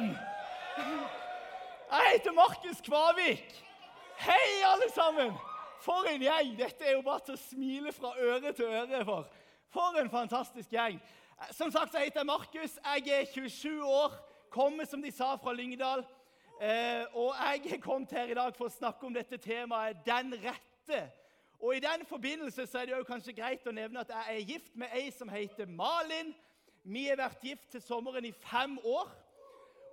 sammen! Jeg heter Markus Kvavik. Hei, alle sammen! For en gjeng! Dette er jo bare til å smile fra øre til øre for. For en fantastisk gjeng. Som sagt så heter jeg Markus. Jeg er 27 år. Kommer, som de sa, fra Lyngdal. Eh, og jeg er kommet her i dag for å snakke om dette temaet 'den rette'. Og I den forbindelse så er det jo kanskje greit å nevne at jeg er gift med ei som heter Malin. Vi har vært gift til sommeren i fem år.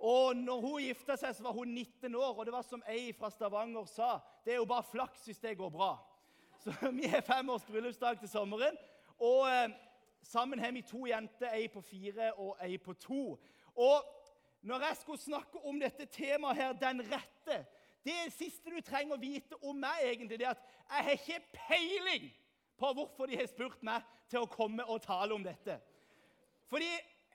Og når hun gifta seg, så var hun 19 år, og det var som ei fra Stavanger sa Det er jo bare flaks hvis det går bra. Så vi har fem års bryllupsdag til sommeren. Og eh, sammen har vi to jenter, ei på fire og ei på to. Og når jeg skulle snakke om dette temaet her, den rette Det siste du trenger å vite om meg, egentlig, det er at jeg har ikke peiling på hvorfor de har spurt meg til å komme og tale om dette. Fordi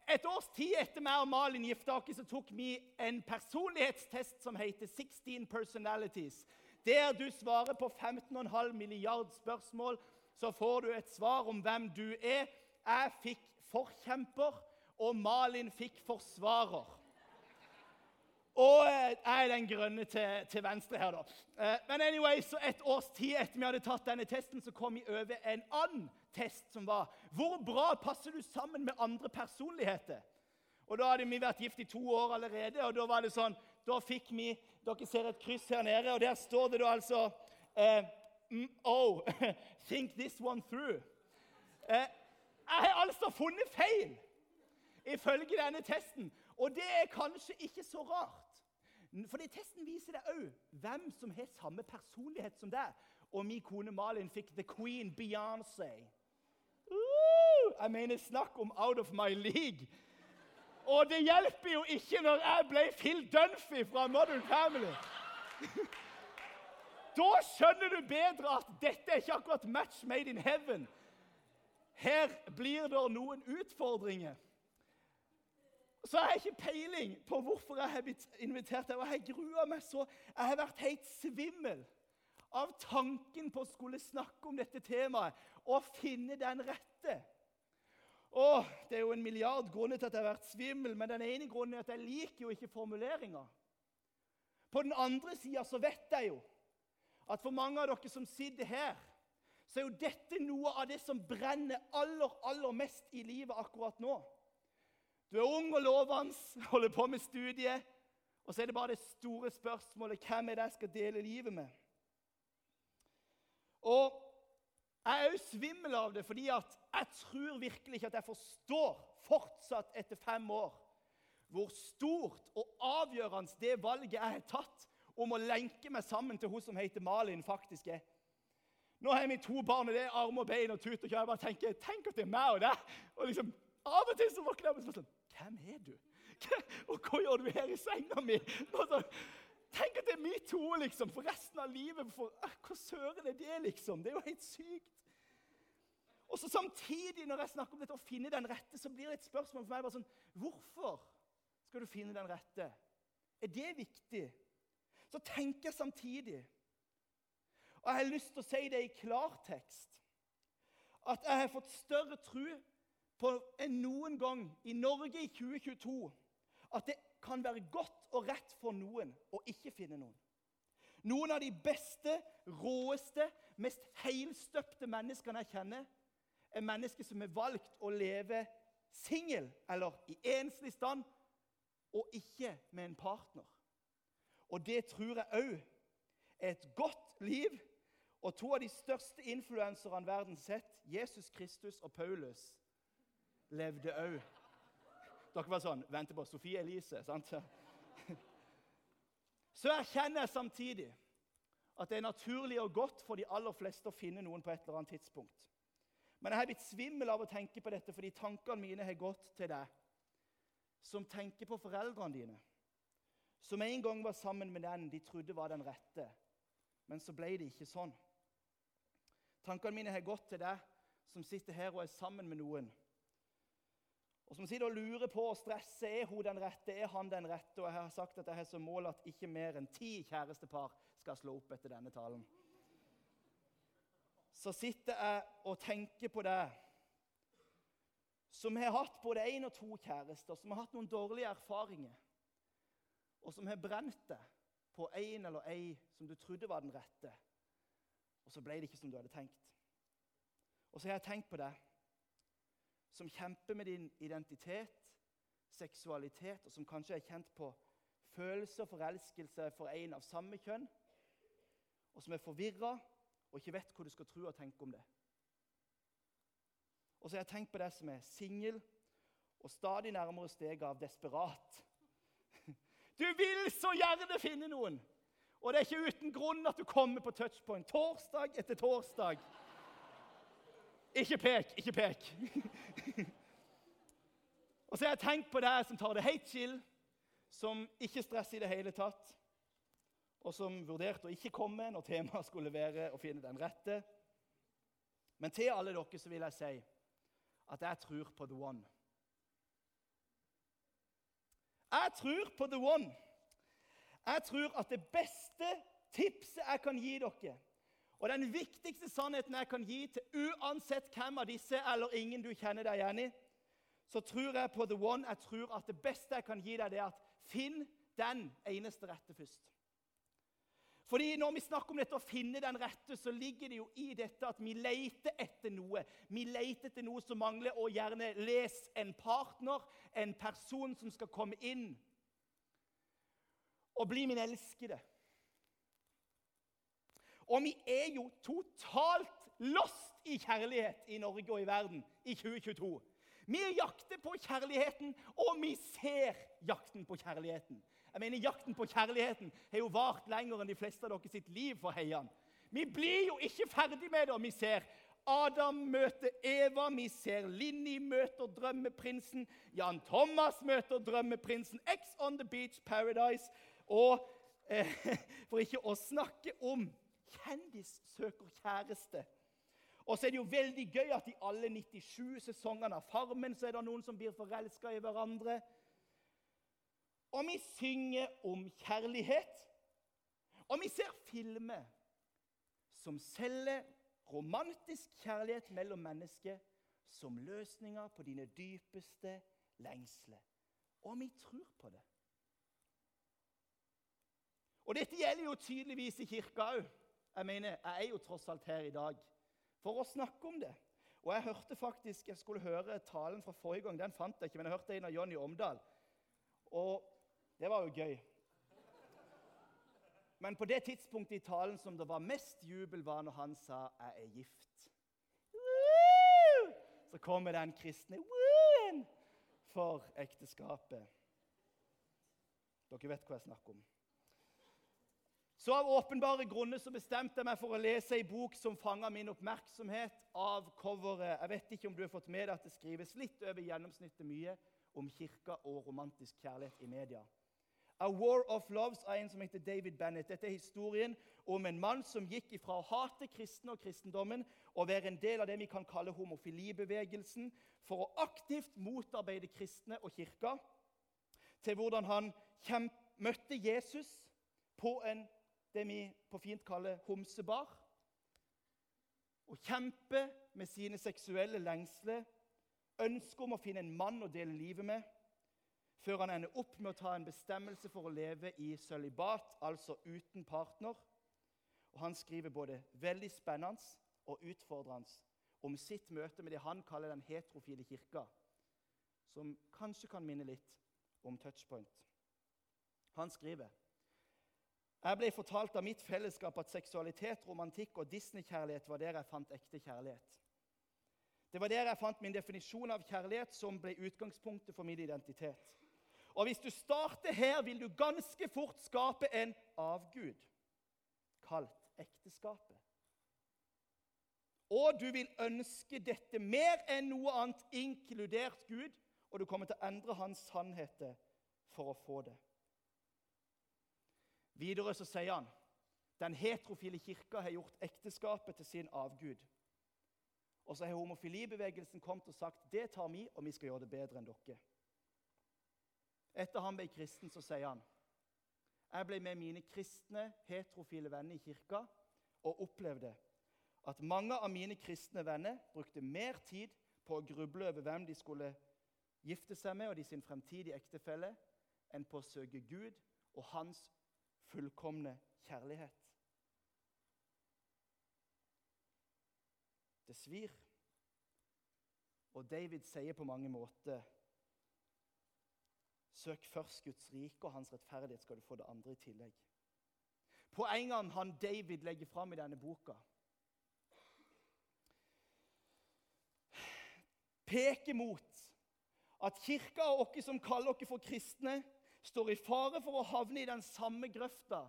et års tid etter meg og Malin gifta oss, tok vi en personlighetstest som heter 16 Personalities. Der du svarer på 15,5 milliard spørsmål, så får du et svar om hvem du er. Jeg fikk forkjemper, og Malin fikk forsvarer. Og jeg er den grønne til, til venstre her, da. Eh, men anyway, så et års tid etter vi hadde tatt denne testen, så kom vi over en annen test som var Hvor bra passer du sammen med andre personligheter? Og Da hadde vi vært gift i to år allerede, og da var det sånn Da fikk vi Dere ser et kryss her nede, og der står det da altså eh, mm, Oh, think this one through. Eh, jeg har altså funnet feil ifølge denne testen. Og det er kanskje ikke så rart. For testen viser deg òg hvem som har samme personlighet som deg. Og min kone Malin fikk The Queen Beyoncé. Uh, jeg mener, snakk om out of my league. Og det hjelper jo ikke når jeg ble Phil Dunphy fra Modern Family. Da skjønner du bedre at dette er ikke akkurat match made in heaven. Her blir det noen utfordringer. Så jeg ikke peiling på hvorfor jeg har blitt invitert her. Og jeg gruer meg så. Jeg har vært helt svimmel av tanken på å skulle snakke om dette temaet og finne den rette. Åh, Det er jo en milliard grunner til at jeg har vært svimmel, men den ene grunnen er at jeg liker jo ikke formuleringa. På den andre sida så vet jeg jo at for mange av dere som sitter her, så er jo dette noe av det som brenner aller, aller mest i livet akkurat nå. Du er ung og lovende, holder på med studiet, og så er det bare det store spørsmålet hvem er det jeg skal dele livet med? Og Jeg er òg svimmel av det, fordi jeg tror virkelig ikke at jeg forstår fortsatt etter fem år hvor stort og avgjørende det valget jeg har tatt om å lenke meg sammen til hun som heter Malin, faktisk er. Nå har vi to barn, og det er arm og bein og tut og kjør. Jeg bare tenker, Tenk at det er meg og deg! Og liksom, Av og til så våkner jeg og sånn hvem er du? Og hva gjør du her i senga mi? Altså, tenk at det er to liksom, for resten av livet. For, eh, hva søren er det, liksom? Det er jo helt sykt. Og så Samtidig når jeg snakker om dette å finne den rette, så blir det et spørsmål for meg bare sånn Hvorfor skal du finne den rette? Er det viktig? Så tenker jeg samtidig Og jeg har lyst til å si det i klartekst at jeg har fått større tro på enn noen gang i Norge i 2022 at det kan være godt og rett for noen å ikke finne noen. Noen av de beste, råeste, mest heilstøpte menneskene jeg kjenner, er mennesker som har valgt å leve singel eller i enslig stand, og ikke med en partner. Og det tror jeg òg er et godt liv. Og to av de største influenserne verden sett, Jesus Kristus og Paulus, levde òg. Dere var sånn Venter på Sofie Elise. sant? Så erkjenner jeg samtidig at det er naturlig og godt for de aller fleste å finne noen på et eller annet tidspunkt. Men jeg har blitt svimmel av å tenke på dette fordi tankene mine har gått til deg som tenker på foreldrene dine, som en gang var sammen med den de trodde var den rette, men så ble det ikke sånn. Tankene mine har gått til deg som sitter her og er sammen med noen og som sitter og lurer på og stresser er hun den rette, er han den rette. Og jeg har sagt at jeg har som mål at ikke mer enn ti kjærestepar skal slå opp etter denne talen. Så sitter jeg og tenker på det som har hatt både én og to kjærester, som har hatt noen dårlige erfaringer. og som har brent deg på en eller ei som du trodde var den rette, og så ble det ikke som du hadde tenkt. Og så har jeg tenkt på deg som kjemper med din identitet, seksualitet, og som kanskje er kjent på følelse og forelskelse for en av samme kjønn, og som er forvirra og ikke vet hva du skal tro og tenke om det. Og så har jeg tenkt på deg som er singel og stadig nærmere steget av desperat. Du vil så gjerne finne noen! Og det er ikke uten grunn at du kommer på touchpoint torsdag etter torsdag. Ikke pek, ikke pek. og så har jeg tenkt på deg som tar det helt chill, som ikke stresser i det hele tatt, og som vurderte å ikke komme når temaet skulle være å finne den rette. Men til alle dere så vil jeg si at jeg tror på the one. Jeg tror på the one. Jeg tror at det beste tipset jeg kan gi dere, og den viktigste sannheten jeg kan gi til uansett hvem av disse eller ingen du kjenner deg igjen i, så tror jeg på the one. Jeg tror at det beste jeg kan gi deg, det er at finn den eneste rette først. Fordi Når vi snakker om dette å finne den rette, så ligger det jo i dette at vi leter etter noe. Vi leter etter noe som mangler, og gjerne les en partner, en person som skal komme inn og bli min elskede. Og vi er jo totalt lost i kjærlighet i Norge og i verden i 2022. Vi jakter på kjærligheten, og vi ser jakten på kjærligheten. Jeg mener, Jakten på kjærligheten har jo vart lenger enn de fleste av dere sitt liv for heian. Vi blir jo ikke ferdig med det. Vi ser Adam møter Eva, vi ser Linni møter drømmeprinsen, Jan Thomas møter drømmeprinsen, X on the Beach Paradise og eh, For ikke å snakke om kjendis søker kjæreste. Og så er det jo veldig gøy at i alle 97 sesongene av Farmen så er det noen som blir forelska i hverandre. Og vi synger om kjærlighet. Og vi ser filmer som selger romantisk kjærlighet mellom mennesker som løsninger på dine dypeste lengsler. Og vi tror på det. Og dette gjelder jo tydeligvis i kirka òg. Jeg mener, jeg er jo tross alt her i dag for å snakke om det. Og jeg hørte faktisk, jeg skulle høre talen fra forrige gang. Den fant jeg ikke, men jeg hørte en av Jonny Omdal. Og det var jo gøy. Men på det tidspunktet i talen som det var mest jubel, var når han sa 'Jeg er gift'. Så kommer den kristne Woo! for ekteskapet. Dere vet hva jeg snakker om. Så Av åpenbare grunner så bestemte jeg meg for å lese ei bok som fanga min oppmerksomhet av coveret. Jeg vet ikke om du har fått med deg at det skrives litt over gjennomsnittet mye om kirka og romantisk kjærlighet i media. A War of Loves av en som heter David Bennett. Dette er historien om en mann som gikk ifra å hate kristne og kristendommen og være en del av det vi kan kalle homofilibevegelsen, for å aktivt motarbeide kristne og kirka, til hvordan han møtte Jesus på en, det vi på fint kaller homsebar, og kjempe med sine seksuelle lengsler, ønsket om å finne en mann å dele livet med før han ender opp med å ta en bestemmelse for å leve i sølibat, altså uten partner. Og Han skriver både veldig spennende og utfordrende om sitt møte med det han kaller den heterofile kirka, som kanskje kan minne litt om touchpoint. Han skriver jeg ble fortalt av mitt fellesskap at seksualitet, romantikk og Disney-kjærlighet var der jeg fant ekte kjærlighet. Det var der jeg fant min definisjon av kjærlighet, som ble utgangspunktet for min identitet. Og hvis du starter her, vil du ganske fort skape en avgud, kalt ekteskapet. Og du vil ønske dette mer enn noe annet, inkludert Gud, og du kommer til å endre hans sannheter for å få det. Videre så sier han den heterofile kirka har gjort ekteskapet til sin avgud. Og så har homofilibevegelsen kommet og sagt det tar vi, og vi skal gjøre det bedre enn dere. Etter han ble kristen, så sier han jeg ble med mine kristne, heterofile venner i kirka og opplevde at mange av mine kristne venner brukte mer tid på å gruble over hvem de skulle gifte seg med, og de sin fremtidige ektefelle, enn på å søke Gud og hans fullkomne kjærlighet. Det svir. Og David sier på mange måter Søk først Guds rike og hans rettferdighet, skal du få det andre i tillegg. Poengene han David legger fram i denne boka, peker mot at kirka og oss som kaller oss for kristne, står i fare for å havne i den samme grøfta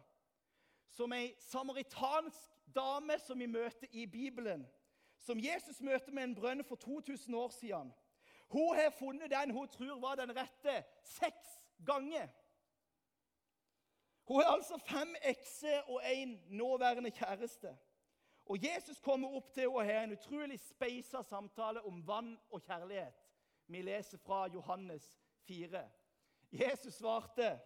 som ei samaritansk dame som vi møter i Bibelen, som Jesus møter med en brønn for 2000 år siden. Hun har funnet den hun tror var den rette, seks ganger. Hun har altså fem ekser og én nåværende kjæreste. Og Jesus kommer opp til henne og har en utrolig speisa samtale om vann og kjærlighet. Vi leser fra Johannes 4. Jesus svarte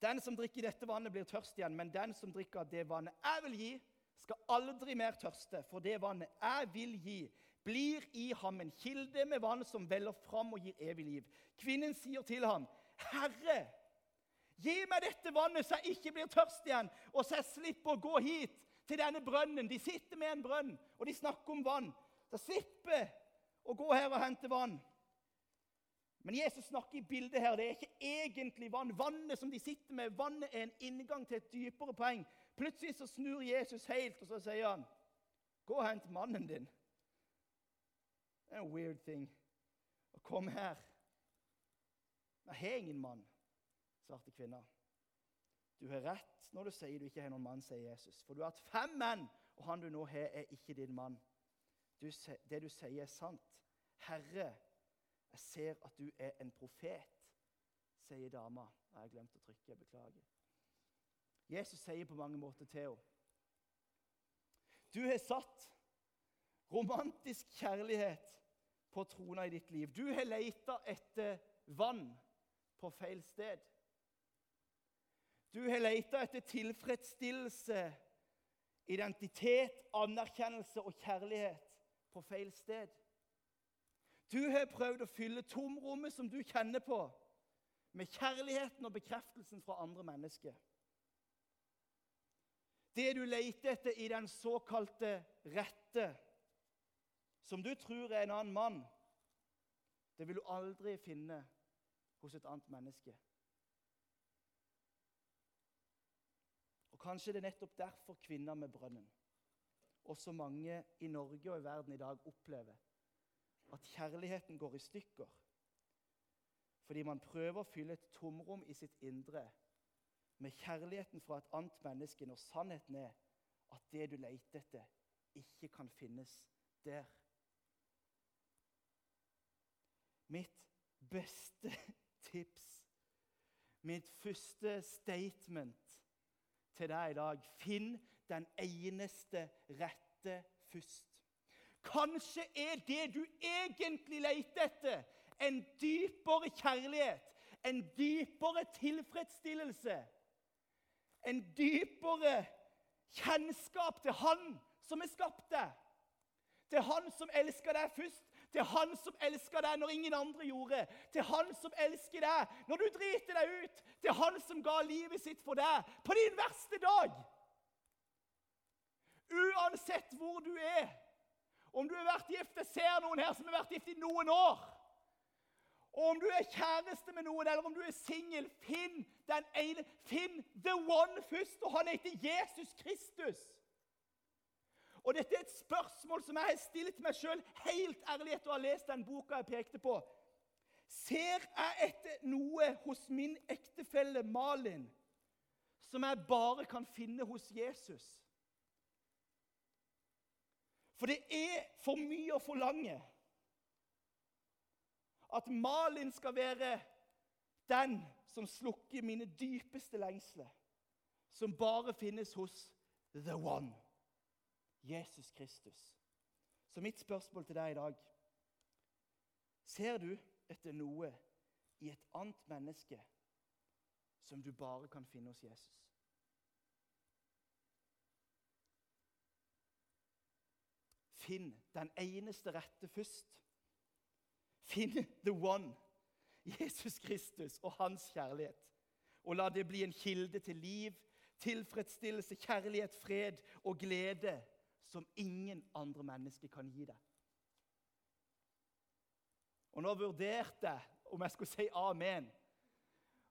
Den som drikker dette vannet, blir tørst igjen, men den som drikker det vannet jeg vil gi, skal aldri mer tørste, for det vannet jeg vil gi, blir i ham en kilde med vann som veller fram og gir evig liv. Kvinnen sier til ham, 'Herre, gi meg dette vannet, så jeg ikke blir tørst igjen,' 'og så jeg slipper å gå hit til denne brønnen.' De sitter med en brønn, og de snakker om vann. Så slipper å gå her og hente vann. Men Jesus snakker i bildet her. Det er ikke egentlig vann. Vannet som de sitter med, vannet er en inngang til et dypere poeng. Plutselig så snur Jesus helt, og så sier han, 'Gå og hent mannen din.' Det er en weird thing. Og kom her. Jeg har ingen mann, svarte kvinna. Du har rett når du sier du ikke har noen mann, sier Jesus. For du har hatt fem menn, og han du nå har, er ikke din mann. Du, det du sier, er sant. Herre, jeg ser at du er en profet, sier dama. Jeg har glemt å trykke. Jeg beklager. Jesus sier på mange måter til henne Du har satt romantisk kjærlighet på trona i ditt liv. Du har leita etter vann på feil sted. Du har leita etter tilfredsstillelse, identitet, anerkjennelse og kjærlighet på feil sted. Du har prøvd å fylle tomrommet som du kjenner på, med kjærligheten og bekreftelsen fra andre mennesker. Det du leter etter i den såkalte rette, som du tror er en annen mann, det vil du aldri finne hos et annet menneske. Og Kanskje det er nettopp derfor kvinner med brønnen, og så mange i Norge og i verden i dag, opplever at kjærligheten går i stykker. Fordi man prøver å fylle et tomrom i sitt indre med kjærligheten fra et annet menneske, når sannheten er at det du leter etter, ikke kan finnes der. Mitt beste tips, mitt første statement til deg i dag Finn den eneste rette først. Kanskje er det du egentlig leter etter, en dypere kjærlighet, en dypere tilfredsstillelse, en dypere kjennskap til Han som har skapt deg. Til Han som elsker deg først, til Han som elsker deg når ingen andre gjorde. Til Han som elsker deg når du driter deg ut. Til Han som ga livet sitt for deg på din verste dag. Uansett hvor du er, om du har vært gift Jeg ser noen her som har vært gift i noen år. Og om du er kjæreste med noen, eller om du er singel, finn den ene. Finn the one først, og han heter Jesus Kristus. Og Dette er et spørsmål som jeg har stilt meg sjøl helt ærlig etter å ha lest den boka jeg pekte på. Ser jeg etter noe hos min ektefelle Malin som jeg bare kan finne hos Jesus? For det er for mye å forlange at Malin skal være den som slukker mine dypeste lengsler, som bare finnes hos the one. Jesus Kristus. Så mitt spørsmål til deg i dag Ser du etter noe i et annet menneske som du bare kan finne hos Jesus? Finn den eneste rette først. Finn the one. Jesus Kristus og hans kjærlighet. Og la det bli en kilde til liv, tilfredsstillelse, kjærlighet, fred og glede som ingen andre mennesker kan gi deg. Og nå vurderte jeg om jeg skulle si amen.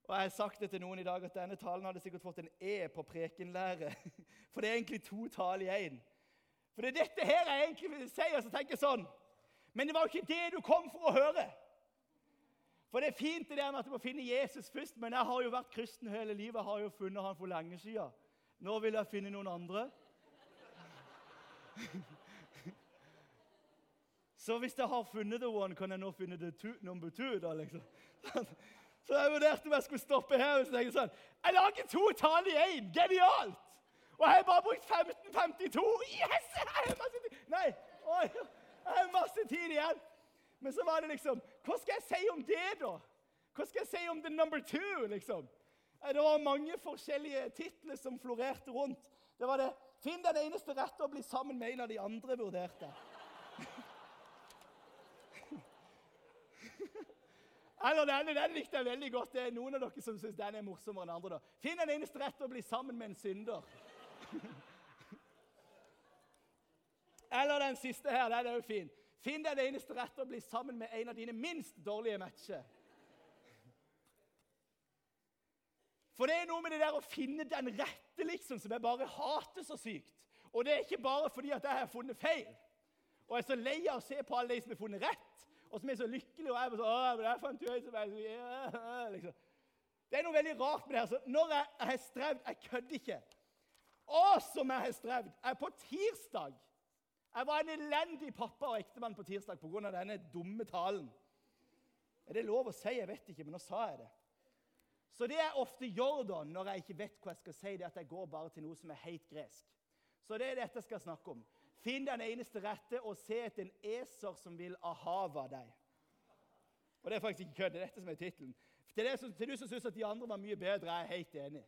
Og Jeg har sagt det til noen i dag at denne talen hadde sikkert fått en E på prekenlære. For det er egentlig to taler i én. For det er dette her jeg egentlig vil si. og så tenker jeg sånn, Men det var jo ikke det du kom for å høre. For det er fint det der med at du må finne Jesus først, men jeg har jo vært kristen hele livet. Jeg har jo funnet han for lenge siden. Nå vil jeg finne noen andre. Så hvis jeg har funnet the one, kan jeg nå finne the two, number two? da liksom. Så jeg vurderte om jeg skulle stoppe her og jeg, sånn Jeg lager to tall i én! Genialt! Og jeg har bare brukt 1552! Yes! Jeg har masse tid! Nei, oi, jeg har masse tid igjen. Men så var det liksom Hva skal jeg si om det, da? Hva skal jeg si om the number two? liksom? Det var mange forskjellige titler som florerte rundt. Det var det 'Finn den eneste rette og bli sammen med en av de andre', vurderte Eller denne, den likte jeg veldig godt. Det er noen av dere som syns den er morsommere enn andre. da. Finn den eneste rette og bli sammen med en synder. Eller den siste her. Den er jo fin. Finn deg det eneste rette og bli sammen med en av dine minst dårlige matcher. For det er noe med det der å finne den rette, liksom, som jeg bare hater så sykt. Og det er ikke bare fordi at jeg har funnet feil og jeg er så lei av å se på alle de som har funnet rett, og som er så lykkelige. og jeg bare så, Åh, jeg fant jeg som jeg, så, liksom. Det er noe veldig rart med det. her. når jeg, jeg har strevd Jeg kødder ikke. Å, som jeg har strevd! Jeg er på tirsdag jeg var en elendig pappa og ektemann på tirsdag pga. denne dumme talen. Er det lov å si? Jeg vet ikke, men nå sa jeg det. Så det jeg ofte gjør da, når jeg ikke vet hva jeg skal si, det er at jeg går bare til noe som er helt gresk. Så det er dette jeg skal snakke om. Finn den eneste rette og se etter en eser som vil ahava deg. Og det er faktisk ikke kødd. Det er dette som er tittelen. Til, til, du som syns at de andre var mye bedre, er jeg helt enig.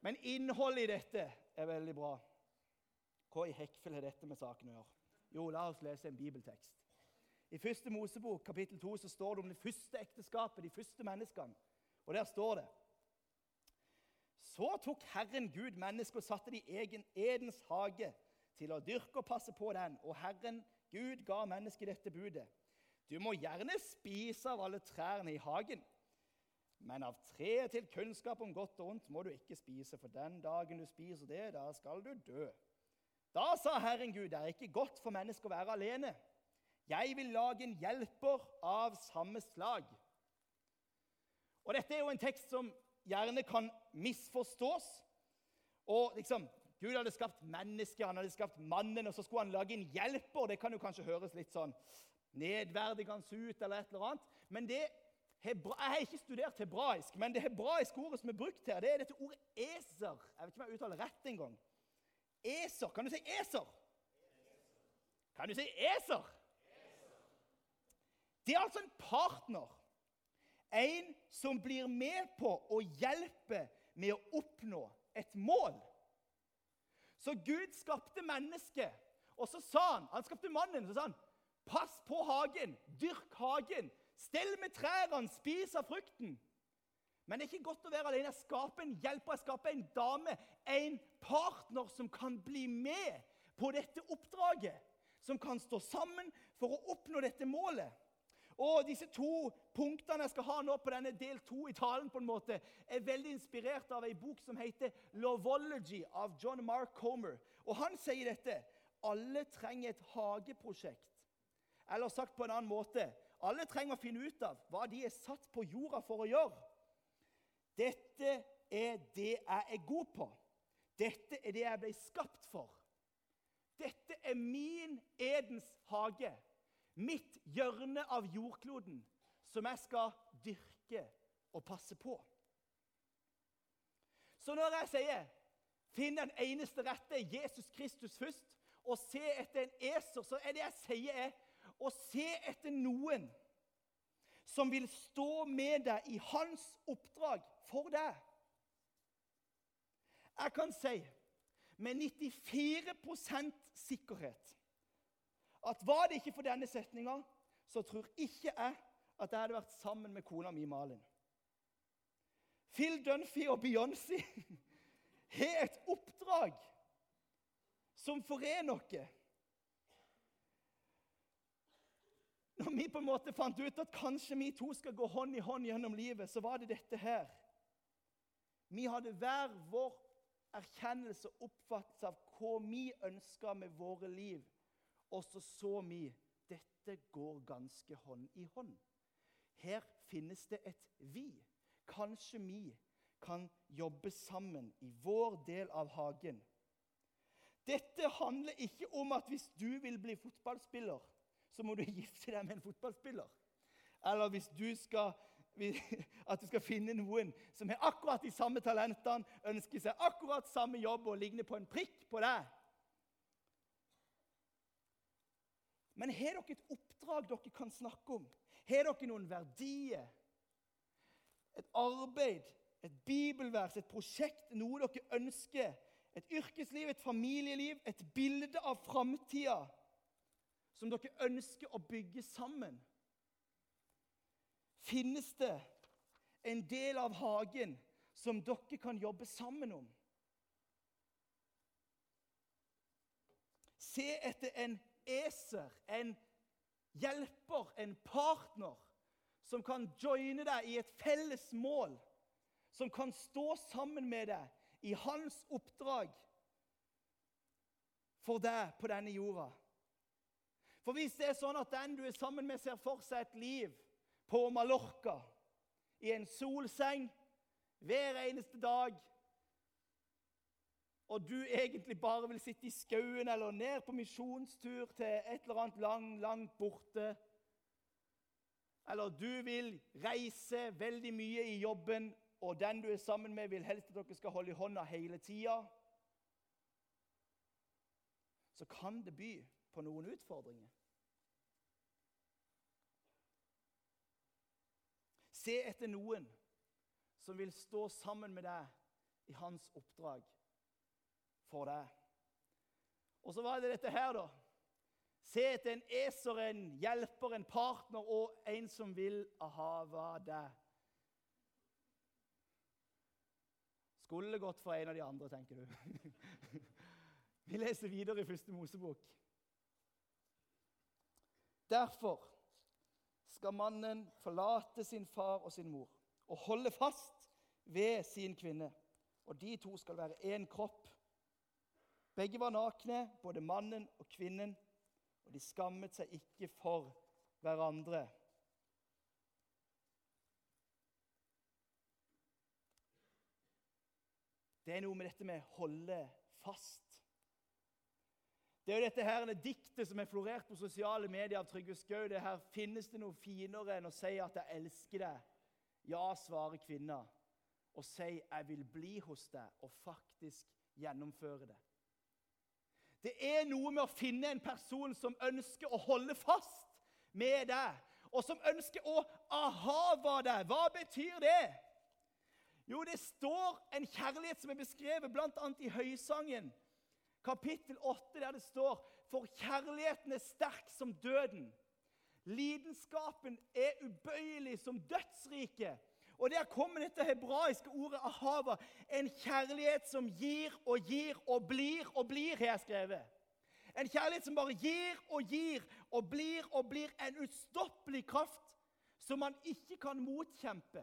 Men innholdet i dette er veldig bra. Hva i hekkfell har dette med saken å gjøre? Jo, la oss lese en bibeltekst. I første Mosebok kapittel 2 så står det om det første ekteskapet, de første menneskene. Og der står det Så tok Herren Gud mennesket og satte det i egen Edens hage til å dyrke og passe på den. Og Herren Gud ga mennesket dette budet. Du må gjerne spise av alle trærne i hagen, men av treet til kunnskap om godt og ondt må du ikke spise, for den dagen du spiser det, da skal du dø. Da sa Herren Gud, det er ikke godt for mennesker å være alene. Jeg vil lage en hjelper av samme slag. Og Dette er jo en tekst som gjerne kan misforstås. Og liksom, Gud hadde skapt mennesket, han hadde skapt mannen, og så skulle han lage en hjelper. Det kan jo kanskje høres litt sånn nedverdigende ut, eller et eller annet. Men det, Jeg har ikke studert hebraisk, men det hebraiske ordet som er brukt her, det er dette ordet eser. Jeg vet ikke om jeg uttaler rett engang. Eser. Kan du si eser? Kan du si eser? Det er altså en partner. En som blir med på å hjelpe med å oppnå et mål. Så Gud skapte mennesket, og så sa han Han skapte mannen. så sa han, Pass på hagen, dyrk hagen, stell med trærne, spis av frukten. Men det er ikke godt å være alene. Jeg skaper en hjelper, jeg skaper en dame, en partner som kan bli med på dette oppdraget. Som kan stå sammen for å oppnå dette målet. Og Disse to punktene jeg skal ha nå på denne del to i talen, på en måte, er veldig inspirert av ei bok som heter 'Lovology' av John Mark Comer. Og Han sier dette alle trenger et hageprosjekt. Eller sagt på en annen måte alle trenger å finne ut av hva de er satt på jorda for å gjøre. Dette er det jeg er god på. Dette er det jeg ble skapt for. Dette er min Edens hage, mitt hjørne av jordkloden, som jeg skal dyrke og passe på. Så når jeg sier 'finn den eneste rette, Jesus Kristus først', og se etter en eser, så er det jeg sier, er å se etter noen som vil stå med deg i hans oppdrag for deg. Jeg kan si med 94% sikkerhet at var det ikke for denne setninga, så tror ikke jeg at jeg hadde vært sammen med kona mi Malin. Phil Dunphy og Beyoncé har et oppdrag som forener oss. Når vi på en måte fant ut at kanskje vi to skal gå hånd i hånd gjennom livet, så var det dette her. Vi hadde hver vår erkjennelse og oppfattelse av hva vi ønska med våre liv. Og så så vi dette går ganske hånd i hånd. Her finnes det et vi. Kanskje vi kan jobbe sammen i vår del av hagen. Dette handler ikke om at hvis du vil bli fotballspiller, så må du gifte deg med en fotballspiller. Eller hvis du skal, at du skal finne noen som har akkurat de samme talentene, ønsker seg akkurat samme jobb og ligner på en prikk på deg. Men har dere et oppdrag dere kan snakke om? Har dere noen verdier? Et arbeid, et bibelvers, et prosjekt, noe dere ønsker? Et yrkesliv, et familieliv, et bilde av framtida som dere ønsker å bygge sammen? Finnes det en del av hagen som dere kan jobbe sammen om? Se etter en eser, en hjelper, en partner, som kan joine deg i et felles mål, som kan stå sammen med deg i hans oppdrag for deg på denne jorda. For hvis det er sånn at den du er sammen med, ser for seg et liv på Mallorca, i en solseng hver eneste dag, og du egentlig bare vil sitte i skauen eller ned på misjonstur til et eller annet langt, langt borte Eller du vil reise veldig mye i jobben, og den du er sammen med, vil helst at dere skal holde i hånda hele tida Så kan det by på noen utfordringer. Se etter noen som vil stå sammen med deg i hans oppdrag for deg. Og så var det dette her, da. Se etter en eser, en hjelper, en partner og en som vil ahava deg. Skulle det gått for en av de andre, tenker du? Vi leser videre i første Mosebok. Derfor skal mannen forlate sin far og sin mor og holde fast ved sin kvinne. Og de to skal være én kropp. Begge var nakne, både mannen og kvinnen, og de skammet seg ikke for hverandre. Det er noe med dette med 'holde fast'. Det er jo dette her, diktet som er florert på sosiale medier av Trygve Skau. Det her finnes det noe finere enn å si at 'jeg elsker deg'. Ja, svarer kvinna. Og si 'jeg vil bli hos deg', og faktisk gjennomføre det. Det er noe med å finne en person som ønsker å holde fast med deg, og som ønsker å ahava deg. Hva betyr det? Jo, det står en kjærlighet som er beskrevet bl.a. i Høysangen kapittel 8, der det står For kjærligheten er sterk som døden. Lidenskapen er ubøyelig som dødsriket. Og Der kommer dette hebraiske ordet ahava. En kjærlighet som gir og gir og blir og blir, har jeg skrevet. En kjærlighet som bare gir og gir og blir og blir. En ustoppelig kraft som man ikke kan motkjempe.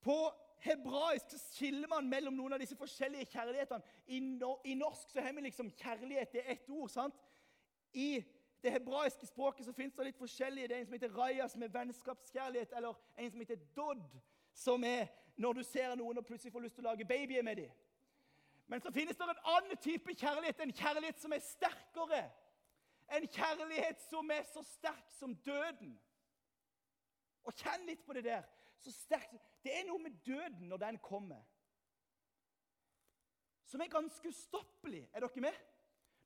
På hebraisk så skiller man mellom noen av disse forskjellige kjærlighetene. I, no, i norsk så har vi liksom kjærlighet. Det er ett ord. sant? I det hebraiske språket så finnes det litt forskjellige. Det er en som heter raya, som er vennskapskjærlighet, eller en som heter dodd, som er når du ser noen og plutselig får lyst til å lage babyer med dem. Men så finnes det en annen type kjærlighet, en kjærlighet som er sterkere. En kjærlighet som er så sterk som døden. Og kjenn litt på det der så sterkt Det er noe med døden når den kommer, som er ganske ustoppelig. Er dere med?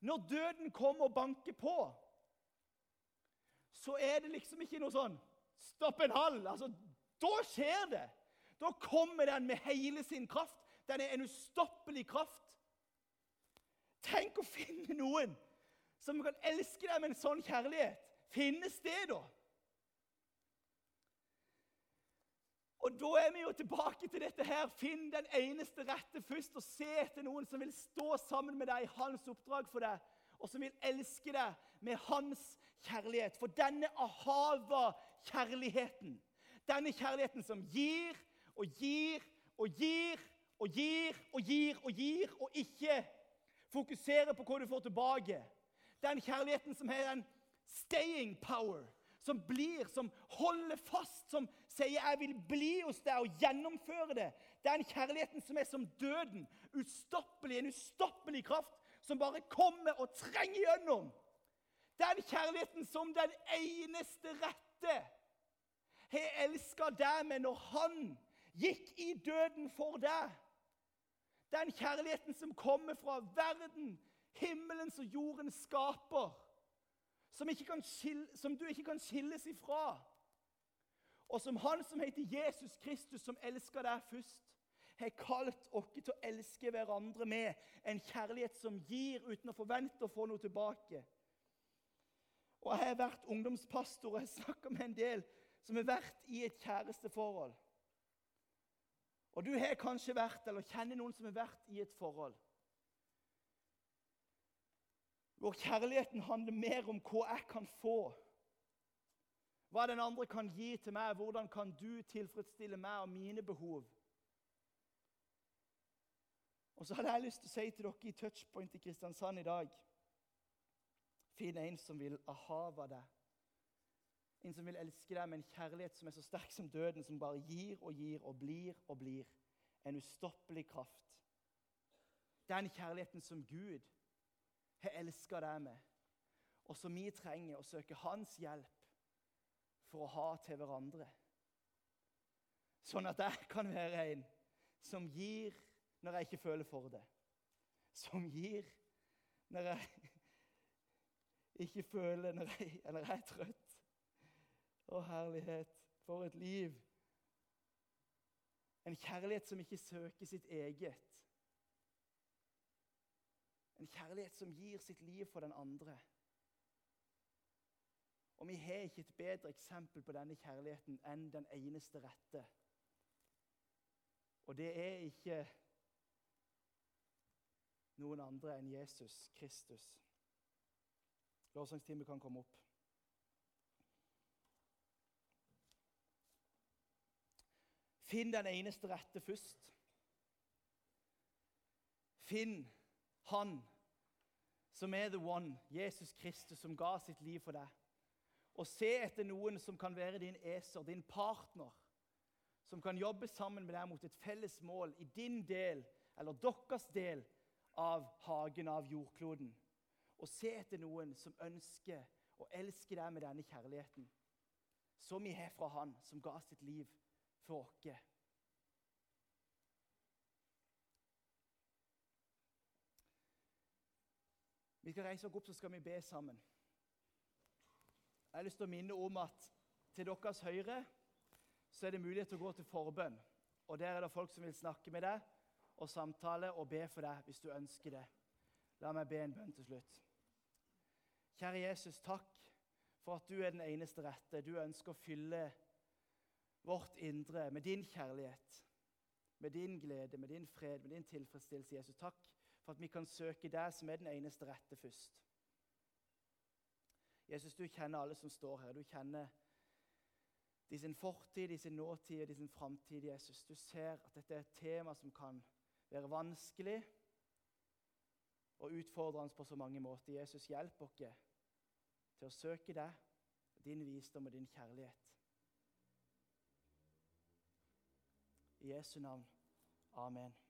Når døden kommer og banker på, så er det liksom ikke noe sånn Stopp en hall! Altså, da skjer det. Da kommer den med hele sin kraft. Den er en ustoppelig kraft. Tenk å finne noen som kan elske deg med en sånn kjærlighet. Finnes det, da? Og da er vi jo tilbake til dette her. Finn den eneste rette først, og se etter noen som vil stå sammen med deg i hans oppdrag for deg, og som vil elske deg med hans kjærlighet. For denne ahava-kjærligheten, denne kjærligheten som gir og gir og gir og gir og gir og gir, og ikke fokuserer på hva du får tilbake. Den kjærligheten som har en staying power, som blir, som holder fast, som sier 'jeg vil bli hos deg' og gjennomføre det. Den kjærligheten som er som døden, ustoppelig, en ustoppelig kraft som bare kommer og trenger gjennom. Den kjærligheten som den eneste rette har elska deg med når han gikk i døden for deg. Den kjærligheten som kommer fra verden, himmelens og jordens skaper, som, skille, som du ikke kan skilles ifra. Og som han som heter Jesus Kristus, som elsker deg først, har kalt oss til å elske hverandre med en kjærlighet som gir uten å forvente å få noe tilbake. Og Jeg har vært ungdomspastor og jeg snakker med en del som har vært i et kjæresteforhold. Og du har kanskje vært, eller kjenner noen som har vært i et forhold hvor kjærligheten handler mer om hva jeg kan få, hva den andre kan gi til meg, hvordan kan du tilfredsstille meg og mine behov. Og så hadde jeg lyst til å si til dere i Touchpoint i Kristiansand i dag Finn en som vil ahava deg. En som vil elske deg med en kjærlighet som er så sterk som døden, som bare gir og gir og blir og blir. En ustoppelig kraft. Den kjærligheten som Gud har elska deg med, og som vi trenger å søke Hans hjelp for å ha til hverandre. Sånn at jeg kan være en som gir når jeg ikke føler for det. Som gir når jeg ikke føler når jeg, eller jeg er trøtt. Å, herlighet, for et liv! En kjærlighet som ikke søker sitt eget. En kjærlighet som gir sitt liv for den andre. Og vi har ikke et bedre eksempel på denne kjærligheten enn den eneste rette. Og det er ikke noen andre enn Jesus Kristus. Lovsangstimen kan komme opp. Finn den eneste rette først. Finn Han som er the one, Jesus Kristus, som ga sitt liv for deg. Og se etter noen som kan være din eser, din partner, som kan jobbe sammen med deg mot et felles mål i din del, eller deres del, av hagen av jordkloden. Og se etter noen som ønsker å elske deg med denne kjærligheten, som vi har fra Han, som ga sitt liv for oss. Vi skal reise oss opp, så skal vi be sammen. Jeg har lyst til å minne om at til deres høyre så er det mulighet til å gå til forbønn. Og Der er det folk som vil snakke med deg og samtale og be for deg hvis du ønsker det. La meg be en bønn til slutt. Kjære Jesus, takk for at du er den eneste rette. Du ønsker å fylle vårt indre med din kjærlighet, med din glede, med din fred, med din tilfredsstillelse. Jesus, takk for at vi kan søke deg som er den eneste rette, først. Jesus, du kjenner alle som står her. Du kjenner de sin fortid, de sin nåtid og de sin framtid. Jesus. Du ser at dette er et tema som kan være vanskelig og utfordrende på så mange måter. Jesus, hjelp oss til å søke deg, din visdom og din kjærlighet. I Jesu navn. Amen.